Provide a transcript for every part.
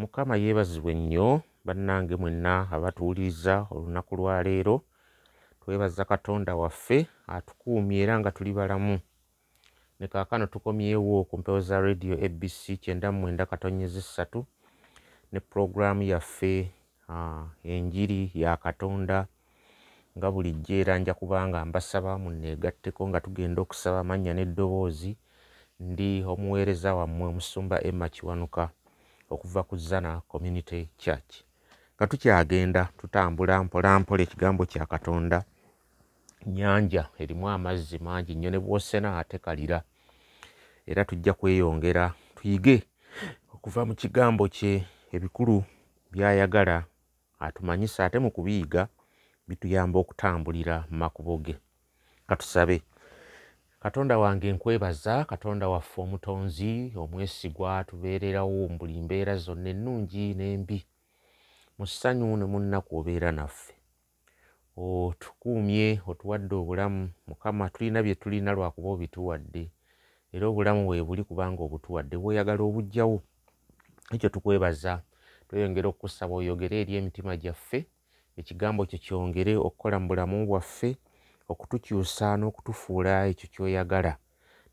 mukama yeebazibwe nnyo bannange mwenna abatuwuliriza olunaku lwaleero twebaza katonda waffe atukuumye era nga tuli balamu. Ne kaakano tukomyewo ku mpewo za radio abc kyenda mu mwenda katonyeza essatu ne puroguraamu yaffe enjiri ya katonda nga bulijjo era nja kubanga mbasaba munneegatteko nga tugenda okusaba amannya n'eddoboozi. Ndi omuweereza wammwe omusumba emma kiwanuka okuva ku zana community church. Nga tukyagenda tutambula mpola mpola ekigambo kya katonda. Nyanja erimu amazzi mangi nnyo ne bwosena ate kalira. Era tujja kweyongera tuyige okuva mu kigambo kye ebikulu byayagala atumanyisa ate mu kubiyiga bituyamba okutambulira mu makubo ge. Katusabe katonda wange nkwebaza katonda waffe omutonzi omwesigwa tubeererawo mu buli mbeera zonna ennungi n'embi. Mu ssanyu ne munnaku obeera naffe. Otukuumye otuwadde obulamu. Mukama tulina bye tulina lwakuba obituwadde. Era obulamu bwe buli kubanga obutuwadde bweyagala obujjawo ekyo tukwebaza tweyongera okukusaba oyogere eri emitima gyaffe ekigambo kyo kyongere okukola mu bulamu bwaffe okutukyusa n'okutufuula ekyo kyoyagala.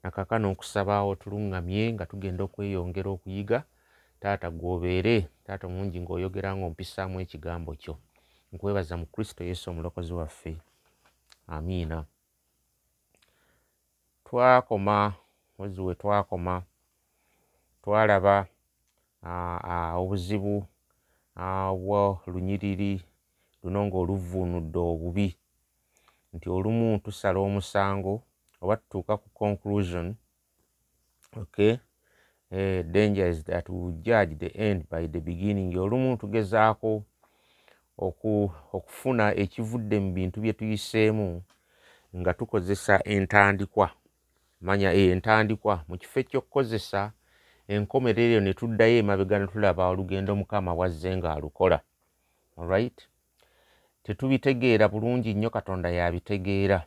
Nakakano nkusaba otuluŋŋamye nga tugenda okweyongera okuyiga. Taata gwobeere taata omulungi ng'oyogera ng'ompisaamu ekigambo kyo. Nkwebaza mu kristo yesu omulokozi waffe. Amiina. Twakoma mwezi we twakoma twalaba obuzibu bwa lunyiriri luno ng'oluvuunudde obubi nti olumu tusala omusango oba tutuuka ku conclusion okay? Uh, danger is that we judge the end by the beginning. Olumu tugezaako oku, okufuna ekivudde mu bintu bye tuyiseemu nga tukozesa entandikwa. Manya e, entandikwa mu kifo ekyokukozesa enkomerero ne tuddayo emabega ne tulaba olugendo mukama bwazze ng'alukola. Alright tetubitegeera bulungi nnyo katonda yabitegeera.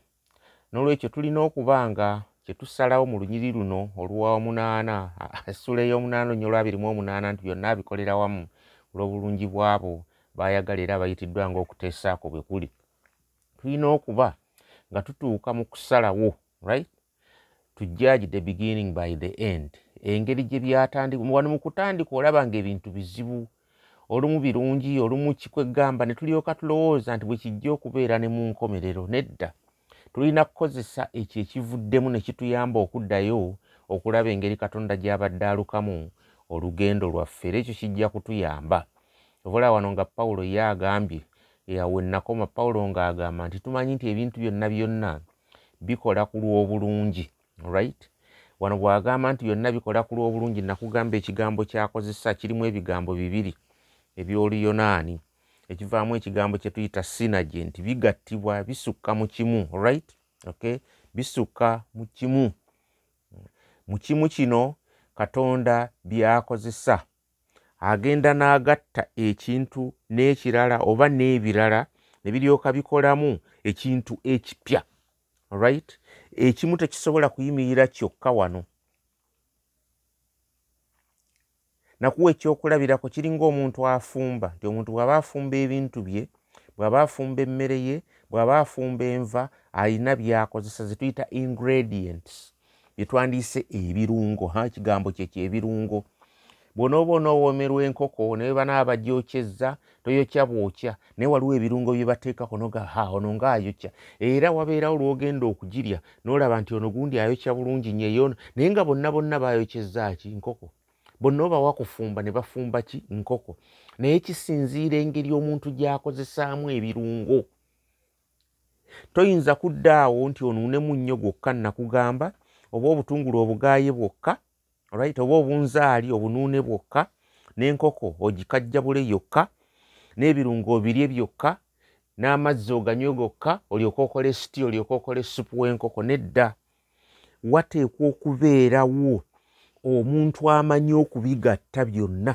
N'olwekyo tulina okuba nga kyetusalawo mu lunyiri luno oluwa omunaana essula ey'omunaana nnyo olwabiri mu omunaana nti byonna abikolera wamu olw'obulungi bwabo bayagala era bayitiddwa ng'okuteesaako bwe kuli. Tulina okuba nga tutuuka mu kusalawo right? To judge the beginning by the end. Engeri gye byatandika wano mu kutandika olaba ng'ebintu bizibu olumu birungi olumu kikwegamba ne tulyoka tulowooza nti bwe kijja okubeera ne mu nkomerero nedda tulina kukozesa ekyo ekivuddemu ne kituyamba okuddayo okulaba engeri katonda gy'abadde alukamu olugendo lwaffe. Era ekyo kijja kutuyamba. Obola wano nga pawulo ye agambye yawe nakoma pawulo ng'agamba nti tumanyi nti ebintu byonna byonna bikola ku lw'obulungi. Right? Wano bw'agamba nti byonna bikola ku lw'obulungi nakugamba ekigambo kyakozesa kirimu ebigambo bibiri ebyoluyonaani ekivaamu ekigambo kye tuyita sinaje nti bigattibwa bisukka mu kimu right okay? Bisukka mu kimu. Mu kimu kino katonda byakozesa. Agenda n'agatta ekintu n'ekirala oba n'ebirala ne biryoka bikolamu ekintu ekipya right ekimu tekisobola kuyimirira kyokka wano nakuwa ekyokulabirako kiringa omuntu afumba nti omuntu bw'aba afumba ebintu bye bw'aba afumba emmere ye bw'aba afumba enva alina byakozesa zetuyita ingredients. Byetwandiise ebirungo ha ekigambo kyekyo ebirungo bw'onooba onoowomerwa enkoko naye banaaba bagyokyezza toyokya bwokya naye waliwo ebirungo bye bateekako noga ha ono ngaayokya era wabeerawo lwogenda okugirya n'olaba nti ono gundi ayokya bulungi nnyo eyono naye nga bonna bonna bayokyezza ki nkoko bonna oba wakufumba ne bafumba ki? Nkoko. Naye kisinziira engeri omuntu gy'akozesaamu ebirungo. Toyinza kuddaawo nti onuunemu nnyo gwokka nakugamba oba obutungulu obugaaye bwokka right oba obunzaali obunuune bwokka n'enkoko ogikajjabule yokka n'ebirungo obirye byokka n'amazzi oganywe gokka olyoke okole siti olyoke okole supu w'enkoko nedda. Wateekwa okubeerawo omuntu amanyi okubigatta byonna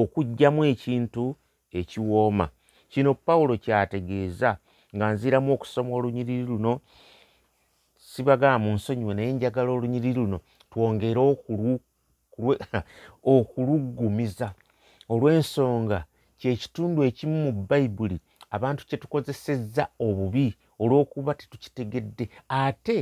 okuggyamu ekintu ekiwooma. Kino pawulo kyategeeza nga nziramu okusoma olunyiriri luno sibagamba mu nsonyiwe naye njagala olunyiriri luno twongere okuluggumiza olw'ensonga kyekitundu ekimu mu bayibuli abantu kye tukozesezza obubi olw'okuba tetukitegedde. Ate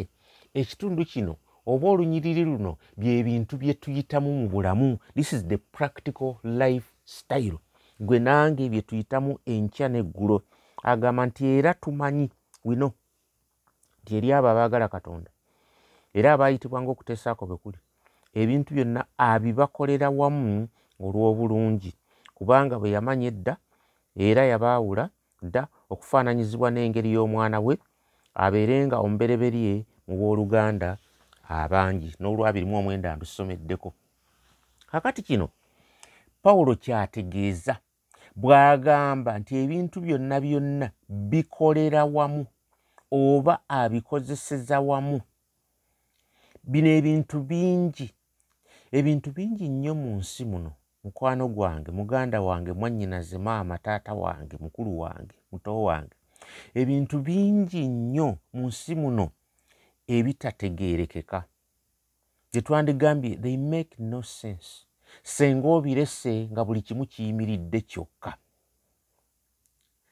ekitundu kino oba olunyiriri luno byebintu bye tuyitamu mu bulamu this is the practical life style gwe nange bye tuyitamu enkya n'eggulo. Agamba nti era tumanyi wino nti eri abo abaagala katonda. Era abaayitibwanga okuteesaako bwe kuli. Ebintu byonna abibakolera wamu olw'obulungi kubanga bwe yamanya edda era yabaawula dda okufaananyizibwa n'engeri y'omwana we abeerenga omubereberye mu booluganda abangi n'olwabirimu omwenda mbisomeddeko kakati kino pawulo kyategeeza bw'agamba nti ebintu byonna byonna bikolera wamu oba abikozeseza wamu. Bino ebintu bingi ebintu bingi nnyo mu nsi muno. Mukwano gwange muganda wange mwannyinaze maama taata wange mukulu wange muto wange. Ebintu bingi nnyo mu nsi muno ebitategeerekeka. Gye twandigambye they make no sense. Senga obirese nga buli kimu kiyimiridde kyokka.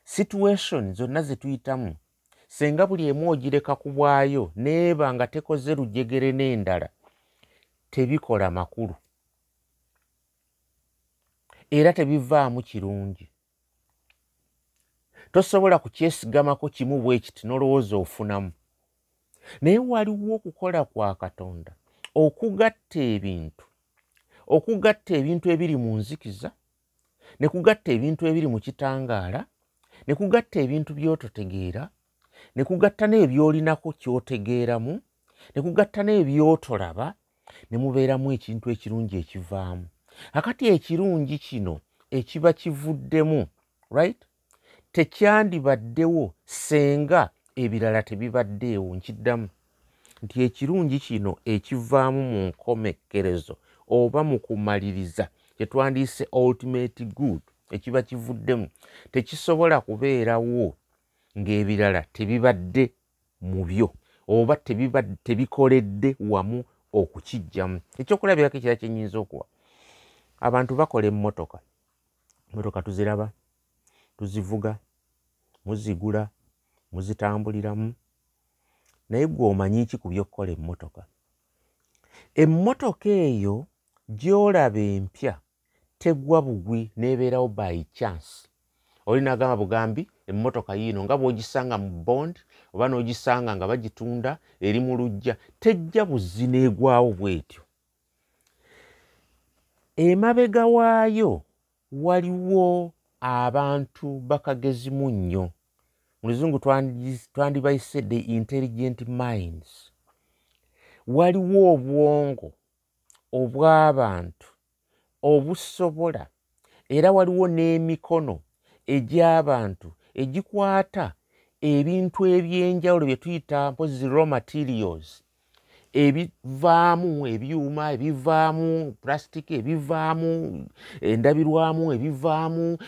Situation zonna ze tuyitamu senga buli emu ogireka ku bwayo neeba nga tekoze lujegere n'endala tebikola makulu. Era tebivaamu kirungi. Tosobola kukyesigamako kimu bwe kiti n'olowooza ofunamu naye waliwo okukola kwa katonda okugatta ebintu okugatta ebintu ebiri mu nzikiza ne kugatta ebintu ebiri mu kitangaala ne kugatta ebintu by'ototegeera ne kugatta n'ebyolinako ky'otegeeramu ne kugatta n'ebyotolaba ne mubeeramu ekintu ekirungi ekivaamu. Akati ekirungi kino ekiba kivuddemu right? Tekyandibaddewo senga ebirala tebibaddeewo nkiddamu nti ekirungi kino ekivaamu mu nkomekkerezo oba mu kumaliriza kyetwandiise ultimate good ekiba kivuddemu. Tekisobola kubeerawo ng'ebirala tebibadde mu byo oba tebikoledde wamu okukijjamu ekyokulabirako ekira kyenyinza okuwa abantu bakola emmotoka. Emmotoka tuziraba tuzivuga muzigula muzitambuliramu. Naye gwe omanyiki ku byokkola emmotoka? Emmotoka eyo gy'olaba empya tegwa bugwi n'ebeerawo by chance. Oli nagamba bugambi emmotoka yiino nga bw'ogisanga mu bond oba n'ogisanga nga bagitunda eri mu lujja tejja buzzi n'egwawo bw'etyo. Emabega waayo waliwo abantu bakagezimu nnyo mu luzungu twandibayise the intelligent minds. Waliwo obwongo obw'abantu obusobola era waliwo n'emikono egy'abantu egikwata ebintu ebyenjawulo bye tuyita mpozi raw materials. Ebivaamu ebyuma ebivaamu pulasitiki ebivaamu endabirwamu ebivaamu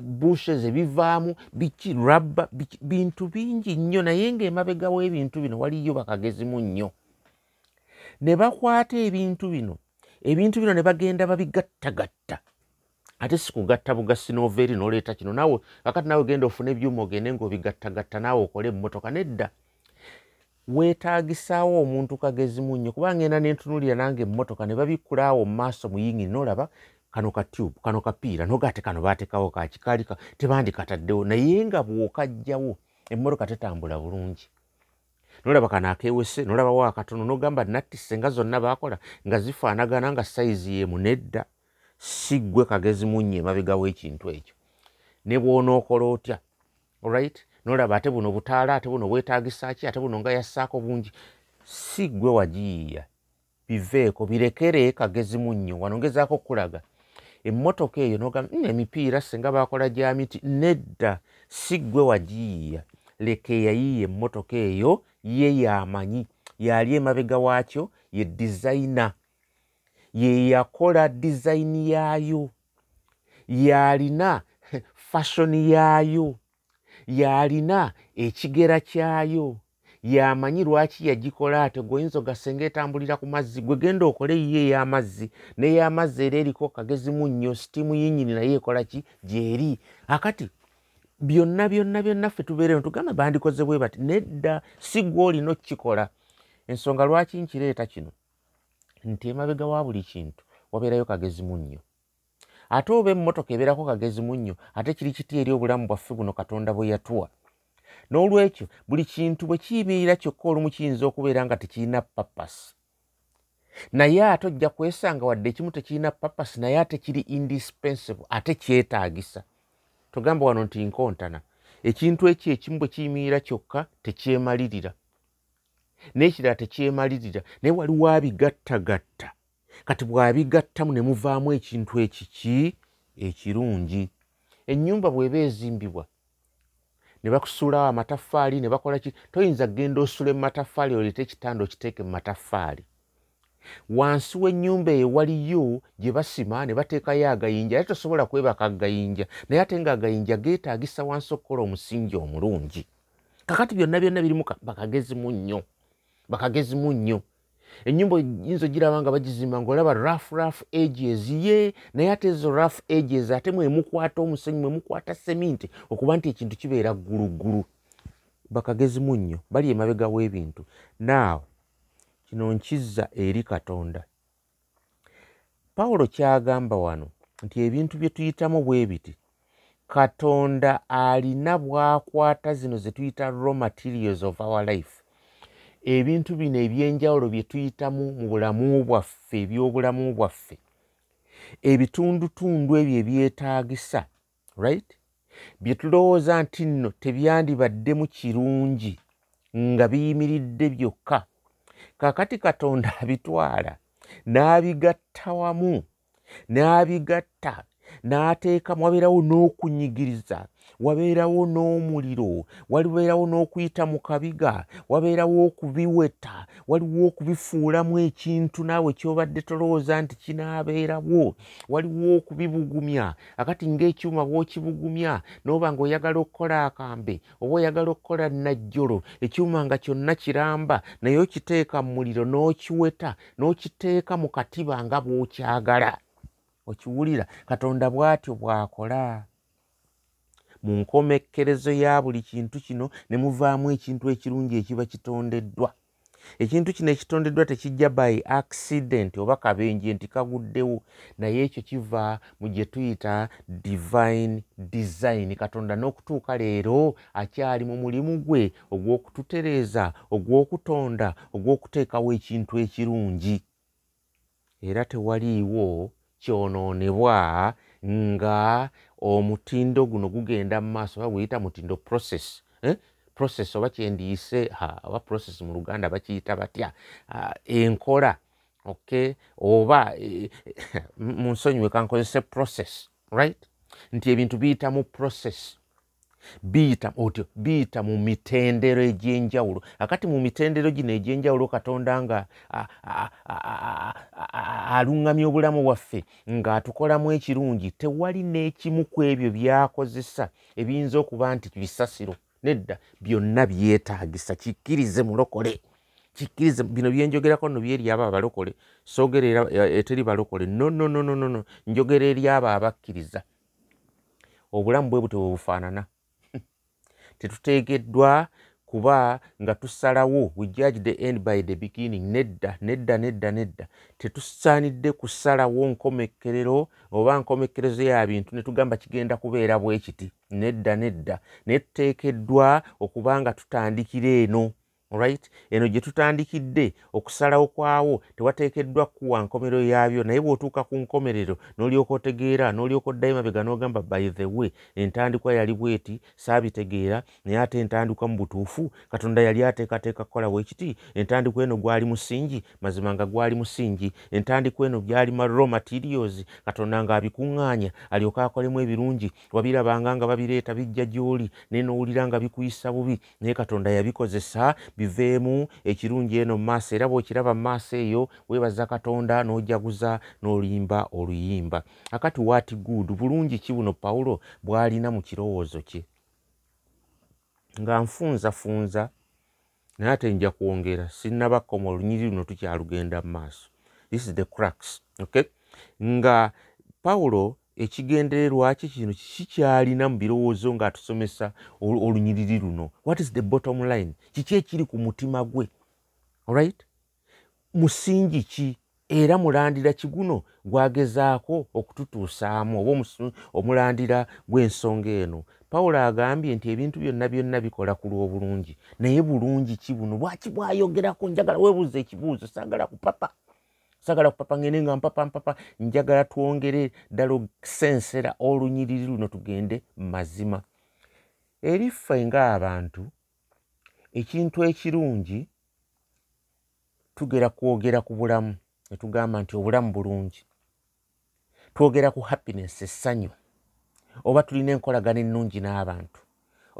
bushes ebivaamu biki rabba bintu bingi nnyo. Naye ng'emabegawo ebintu bino waliyo bakagezimu nnyo. Ne bakwata ebintu bino. Ebintu bino ne bagenda babigattagatta. Ate sikugatta bugasi noova eri noleeta kino. Naawe akati naawe genda ofuna ebyuma ogende ngaobigattagatta naawe okole emmotoka nedda. Weetagisaawo omuntu kagezi munnyo kuba ngenda nentunulira nange emmotoka ne babikulaawo mu maaso muyingi nolaba kano ka tube kano kapiira nogate kano baatekawo kakikaali tebandikataddewo naye nga bwokajjawo emmotoka tetambula bulungi. Nolaba kano akewese nolabawo akatono nogamba nattise nga zonna bakola nga zifaanagana nga sayizi yemu nedda siggwe kagezi munnyo emabegawo ekintu ekyo. Ne bwonookola otya? Olright nolaba ate buno butaala ate buno bwetagisa ki ate buno nga yassaako bungi? Si gwe wagiyiya biveeko birekere kagezi munnyo wano ngezaako okulaga emmotoka eyo nogamba mm, emipiira singa bakola gya miti nedda si gwe wagiyiya leka eyayiiya emmotoka eyo ye yamanyi yali emabega waakyo ye dizayina. Ye yakola dizayini yaayo yalina fashoni yaayo yalina ekigera kyayo yamanyi lwaki yagikola ate? Gweoyinza ogasenga etambulira ku mazzi gwe genda okole yiyo ey'amazzi n'ey'amazzi era eriko kagezi mu nnyo sitiimu yinyini naye ekola ki? Gyeri. Akati byonna byonna byonna ffe tubeereno tugamba bandikoze bwe bati nedda si gwe olina okukikola. Ensonga lwaki nkireeta kino? Nti emabega wa buli kintu wabeerayo kagezi mu nnyo ate oba emmotoka ebeerako kagezi mu nnyo ate kiri kiti eri obulamu bwaffe buno katonda bwe yatuwa n'olwekyo buli kintu bwe kiyimirira kyokka olumu kiyinza okubeera nga tekirina papasi naye ate ojja kwesanga wadde ekimu tekirina papasi naye ate kiri indispensable ate kyetaagisa. Togamba wano nti nkontana ekintu ekyo ekimu bwe kiyimirira kyokka tekyemalirira. N'ekirala tekyemalirira naye waliwo abigattagatta kati bw'abigattamu ne muvaamu ekintu ekiki ekirungi. Ennyumba bw'eba ezimbibwa ne bakusuulawo amataffaali ne bakola ki? Toyinza kgenda osula mumataffaali oleete ekitanda okiteeke mu mataffaali. Wansi w'ennyumba eyo waliyo gye basima ne bateekayo agayinja ate tosobola kwebaka agayinja naye ate nga agayinja geetaagisa wansi okukola omusingi omulungi. Kakati byonna byonna birimu bakagezi mu nnyo bakagezi mu nnyo enyumba yinza ogiraba nga bagizimba ngaolaba raf raf ages ye naye ate ezo raf ages ate mwemukwata omusenyi mwemukwata seminti okuba nti ekintu kibeera gguluggulu bakagezi mu nnyo bali emabega w'ebintu. Naawe kino nkizza eri katonda. Pawulo kyagamba wano nti ebintu bye tuyitamu bwe biti katonda alina bw'akwata zino ze tuyita raw materials of our life ebintu bino ebyenjawulo bye tuyitamu mu bulamu bwaffe ebyobulamu bwaffe ebitundutundu ebyo ebyetaagisa right? Bye tulowooza nti nno tebyandibaddemu kirungi nga biyimiridde byokka. Kakati katonda abitwala n'abigatta wamu n'abigatta n'ateekamu wabeerawo n'okunyigiriza wabeerawo n'omuliro walibeerawo n'okuyita mu kabiga wabeerawo okubiweta waliwo okubifuulamu ekintu naawe kyobadde tolowooza nti kinaabeerawo waliwo okubibugumya. Akati ng'ekyuma bw'okibugumya n'oba ng'oyagala okukola akambe oba oyagala okukola najjolo ekyuma nga kyonna kiramba naye okiteeka mu muliro n'okiweta n'okiteeka mu katiba nga bw'okyagala. Okiwulira katonda bw'atyo bw'akola mu nkomekkerezo ya buli kintu kino ne muvaamu ekintu ekirungi ekiba kitondeddwa ekintu kino ekitondeddwa tekijja by accident oba kabenje nti kaguddewo naye ekyo kiva mu gye tuyita divine design. Katonda n'okutuuka leero akyali mu mulimu gwe ogw'okututereeza ogw'okutonda ogw'okuteekawo ekintu ekirungi. Era tewaliiwo kyonoonebwa nga omutindo guno gugenda mu maaso oba guyita mutindo process eh? process oba kyendiyise oba process mu luganda bakiyita batya? Enkola okay oba e, mu nsonyiwe kankozese process right? Nti ebintu biyita mu process biyita otyo biyita mu mitendero egy'enjawulo. Akati mu mitendero gino egy'enjawulo katonda nga aluŋŋamya obulamu bwaffe ng'atukolamu ekirungi tewali n'ekimu ku ebyo by'akozesa ebiyinza okuba nti bisasiro. Nedda byonna byetaagisa kikkirize mulokole. Kikkirize bino byenjogerako nno byeri abo abalokole soogera eteri balokole. Nonononono njogera eri abo abakkiriza. Obulamu bwe butwe bwe bufaanana tetuteekeddwa kuba nga tusalawo we judge the end by the beginning nedda nedda nedda nedda. Tetusaanidde kusalawo nkomekkerero oba nkomekkerezo ya bintu ne tugamba kigenda kubeera bwe kiti. Nedda nedda. Naye tuteekeddwa okuba nga tutandikira eno right eno gye tutandikidde okusalawo kwawo tewateekeddwa kuwa nkomerero yaabyo naye bw'otuuka ku nkomerero n'olyoka otegeera n'olyoka oddayo mabega n'ogamba by the way entandikwa yali bweti saabitegeera naye ate entandikwa mu butuufu katonda yali ateekateeka kukola bwekiti entandikwa eno gwali musingi mazima nga gwali musingi entandikwa eno byali ma raw materials katonda ng'abikuŋŋaanya alyoka akolemu ebirungi wabirabanga nga babireeta bijja gy'oli naye n'owulira nga bikuyisa bubi naye katonda yabikozesa biveemu ekirungi eno mu maaso. Era bw'okiraba mu maaso eyo weebaza katonda n'ojaguza n'oluyimba oluyimba. Akati waati good bulungi ki buno? Pawulo bw'alina mu kirowoozo kye. Nga nfunzafunza naye ate nja kwongera sinnabakoma olunyiri luno tukyalugenda mu maaso. This is the crux okay? Nga pawulo ekigendererwa ki kino kikyalina mu birowoozo ng'atusomesa olunyiriri luno? What is the bottom line? Kiki ekiri ku mutima gwe? Alright musingi ki? Era mulandira kiguno gwagezaako okututuusaamu oba omulandira gw'ensonga eno? Pawulo agambye nti ebintu byonna byonna bikola ku lw'obulungi naye bulungi ki buno? Lwaki bwayogerako njagala? Weebuuza ekibuuzo saagala kupapa saagala kupapa ngende nga mpapa mpapa njagala twongere ddala okusensera olunyiriri luno tugende mazima. Eriffe ng'abantu ekintu ekirungi tugera kwogera ku bulamu ne tugamba nti obulamu bulungi. Twogera ku happiness essanyu oba tulina enkolagana ennungi n'abantu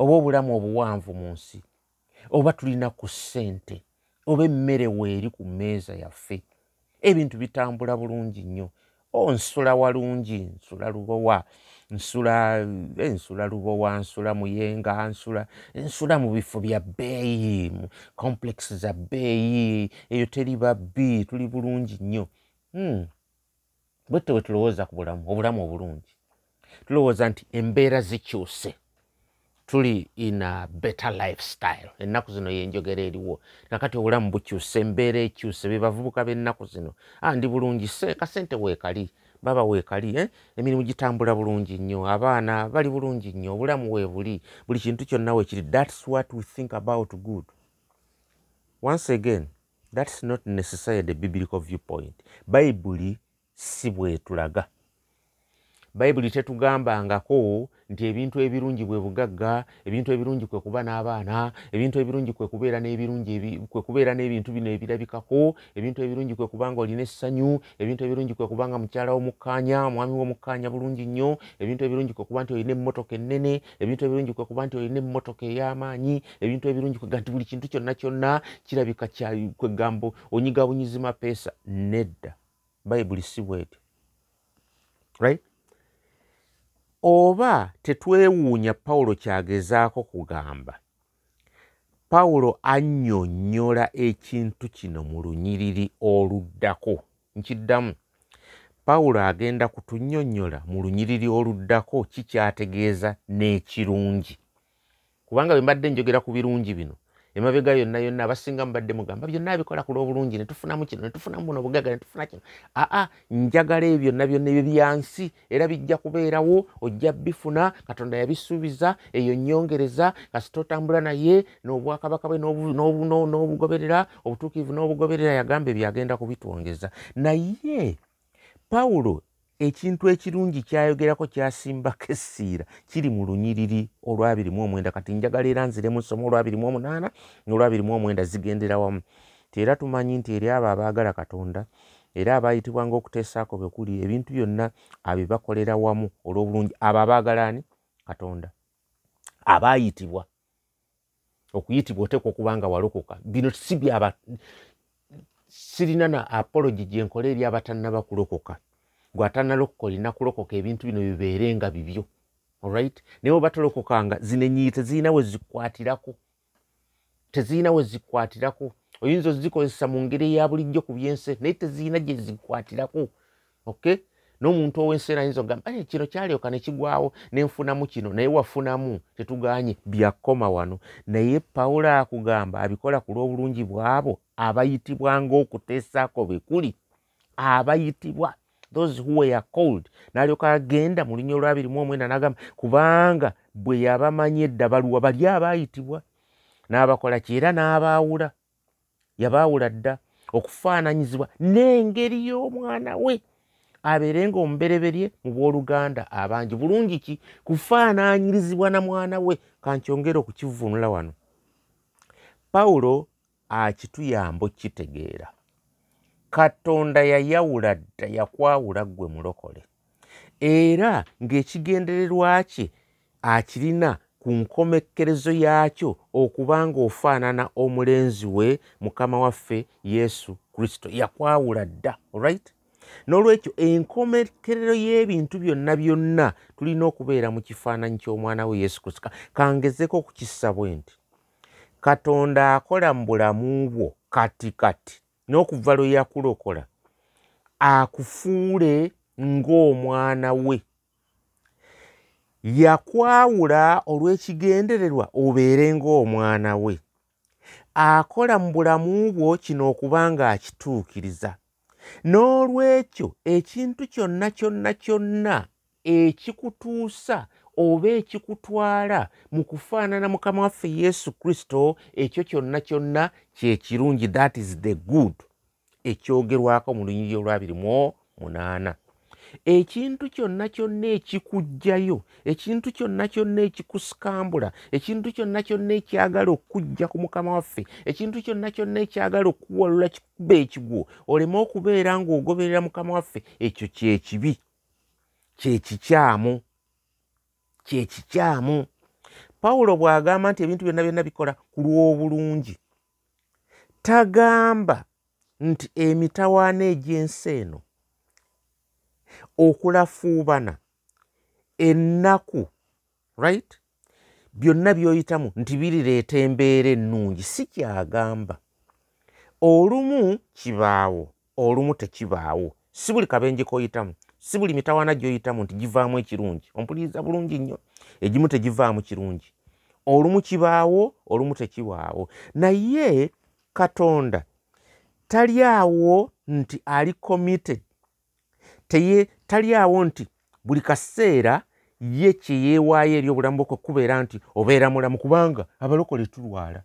oba obulamu obuwanvu mu nsi oba tulina ku ssente oba emmere weeri ku mmeeza yaffe ebintu bitambula bulungi nnyo. Onsula walungi nsula lubowa nsula ensula lubowa nsula muyenga nsula nsula mu bifo bya bbeeyi mu complex za bbeeyi eyo teri babbi tuli bulungi nnyo. Hmm. bwette we tulowooza ku bulamu obulamu obulungi. Tulowooza nti embeera zikyuse tuli in a better lifestyle. Ennaku zino yenjogera eriwo. Nakati obulamu bukyuse embeera ekyuse bebavubuka b'ennaku zino. Ah, ndi bulungi kasente weekali baba weekali eh? emirimu gitambula bulungi nnyo abaana bali bulungi nnyo obulamu weebuli buli kintu kyonna weekiri thats what we think about good. Once again thats not necessary the biblical viewpoint. Bayibuli si bwetulaga bayibuli tetugambangako nti ebintu ebirungi bwe bugagga ebintu ebirungi kwe kuba n'abaana ebintu ebirungi kwe kubeera n'ebirungi kwe kubeera n'ebintu bino ebirabikako ebintu ebirungi kwe kuba nga olina essanyu ebintu ebirungi kwe kuba nga mukyala w'omukkaanya omwami w'omukkaanya bulungi nnyo ebintu ebirungi kwe kuba nti olina emmotoka ennene ebintu ebirungi kwe kuba nti olina emmotoka ey'amaanyi ebintu ebirungi kwega nti buli kintu kyonna kyonna kirabika kwegambo onyiga bunyizima peesa nedda. Bayibuli si bwetyo right oba tetwewuunya pawulo kyagezaako kugamba. Pawulo annyonnyola ekintu kino mu lunyiriri oluddako. Nkiddamu pawulo agenda kutunnyonnyola mu lunyiriri oluddako kikyategeeza n'ekirungi. Kubanga bwe mbadde njogera ku birungi bino emabega yonna yonna abasinga mubadde mugamba byonna bikola ku lw'obulungi netufunamu kino netufunamu buno obugaga netufuna kino. Aa njagala ebyo byonna byonna ebyo byansi era bijja kubeerawo ojja bifuna katonda yabisuubiza eyo nyongereza kasita otambula naye n'obwakabaka bwe n'obugoberera obutuukivu n'obugoberera yagamba ebyagenda kubitwongeza. Naye pawulo ekintu ekirungi kyayogerako kyasimbako essiira. Kiri mu lunyiriri olwabirimu omwenda. Kati njagala era nziremu omunaana nolwabirimu omwenda zigendera wamu. Era tumanyi nti eri abo abaagala katonda era abayitibwa ngaokuteesaako bwe kuli ebintu byonna abibakolera wamu olw'obulungi. Abo abaagalani katonda. Abaayitibwa. Okuyitibwa oteeka okuba nga walokoka. Bino si byaba sirina na apologi gyenkola eri abatannaba kulokoka gwatanalokola olina kulokoka ebintu bino bibeere nga bibyo olright naye oba tolokokanga zino enyiyi tezirina we zikwatirako tezirina we zikwatirako oyinza ozikozesa mu ngeri eya bulijjo ku byense naye tezirina gye zikwatirako okay? N'omuntu ow'enseera ayinza okugamba kino kyalyoka ne kigwawo nenfunamu kino naye wafunamu tetuganye. Byakoma wano. Naye pawulo akugamba abikola ku lw'obulungi bwabo abayitibwa ng'okuteesaako bwe kuli abayitibwa those who were called n'alyoka agenda mu linnya olwabiri mu omwenda n'agamba kubanga bwe yabamanyi edda baluwa bali abaayitibwa n'abakola ki era n'abaawula yabaawula dda okufaananyizibwa n'engeri y'omwana we abeere nga omubereberye mu booluganda abangi. Bulungi ki? Kufaanaanyirizibwa na mwana we. Kankyongere okukivunula wano. Pawulo akituyamba okkitegeera katonda yayawula dda yakwawula ggwe mulokole. Era ng'ekigendererwa kye akirina ku nkomekkerezo yaakyo okuba nga ofaanana omulenzi we mukama waffe yesu kristo. Yakwawula dda olright n'olwekyo enkomekerero y'ebintu byonna byonna tulina okubeera mu kifaananyi ky'omwana we yesu kristo. Kangezeko okukissa bwe nti katonda akola mu bulamu bwo kati kati n'okuva lwe yakulokola akufuule ng'omwana we. Yakwawula olw'ekigendererwa obeere ng'omwana we. Akola mu bulamu bwo kino okuba ng'akituukiriza. N'olwekyo ekintu kyonna kyonna kyonna ekikutuusa oba ekikutwala mu kufaanana mukama waffe yesu kristo ekyo kyonna kyonna kyekirungi that is the good. Ekyogerwako mu lunyiri olwabiri mu munaana ekintu kyonna kyonna ekikuggyayo ekintu kyonna kyonna ekikusikambula ekintu kyonna kyonna ekyagala okujja ku mukama waffe ekintu kyonna kyonna ekyagala okuwalula kikuba ekigwo oleme okubeera ng'ogoberera mukama waffe ekyo kyekibi kyekikyamu kyekikyamu pawulo bw'agamba nti ebintu byonna byonna bikola ku lw'obulungi tagamba nti emitawaana egy'ensi eno okulafuubana ennaku right? Byonna by'oyitamu nti birireeta embeera ennungi si kyagamba. Olumu kibaawo olumu tekibaawo si buli kabenje koyitamu si buli mitawaana gy'oyitamu nti givaamu ekirungi ompuliriza bulungi nnyo. Egimu tegivaamu kirungi. Olumu kibaawo olumu tekibaawo. Naye katonda tali awo nti ali committed. Tali awo nti buli kaseera ye kyeyeewaayo eri obulamu bwokwe kubeera nti obeera mulamu kubanga abalokole tulwala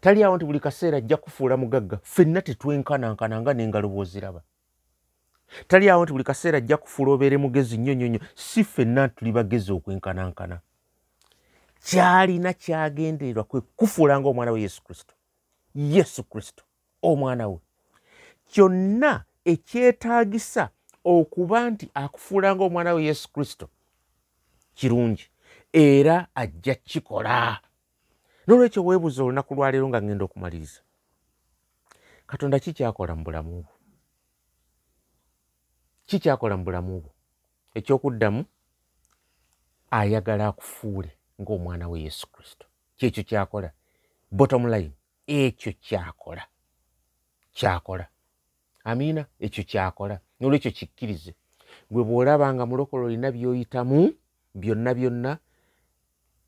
tali awo nti buli kaseera ajja kufuula mugagga ffenna tetwenkanankana nga n'engalo bw'oziraba tali awo nti buli kaseera ajja kufuula obeere mugezi nnyo nnyo nnyo si ffenna tuli bagezi okwenkanankana kyalina kyagendererwa kwe kufuula ngaomwana we yesu kristo. Yesu kristo omwana we. Kyonna ekyetaagisa okuba nti akufuula ngaomwana we yesu kristo kirungi era ajja kikola nolwekyo weebuuza olunaku lwaleero nga ngenda okumaliriza katonda kikyakola mu bulamu bwo kikyakola mu bulamu bwo? Ekyokuddamu ayagala akufuule ngaomwana we yesu kristo. Kyekyo kyakola. Bottom line ekyo kyakola. Kyakola. Amiina ekyo kyakola. Nolwekyo kikkirize. Gwe bw'olaba nga mulokolo olina by'oyitamu byonna byonna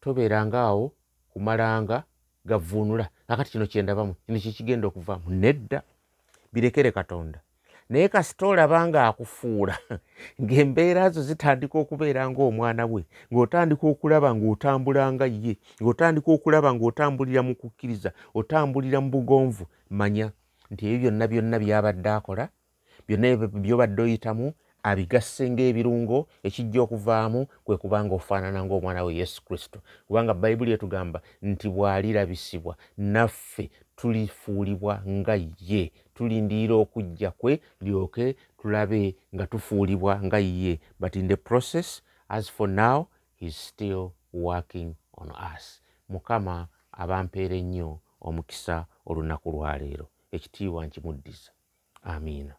tobeerangaawo kumalanga gavuunula akati kino kyendabamu kino kikigenda okuvaamu. Nedda. Birekere katonda naye kasita olaba ng'akufuula ng'embeera zo zitandika okubeera ng'omwana we ng'otandika okulaba ng'otambulanga ye ng'otandika okulaba ng'otambulira mu kukkiriza otambulira mu bugonvu manya nti ebyo byonna byonna byabadde akola byonna byobadde oyitamu abigasse ngaebirungo ekijja okuvaamu kwe kubanga ofaanana ngaomwana we yesu kristo. Kubanga bayibuli etugamba nti bw'alirabisibwa naffe tulifuulibwa nga ye tulindiira okujja kwe lyoke tulabe nga tufuulibwa nga ye. But in the process as for now heis still working on us. Mukama abampeera ennyo omukisa olunaku lwaleero. Ekitiibwa nkimuddiza. Amiina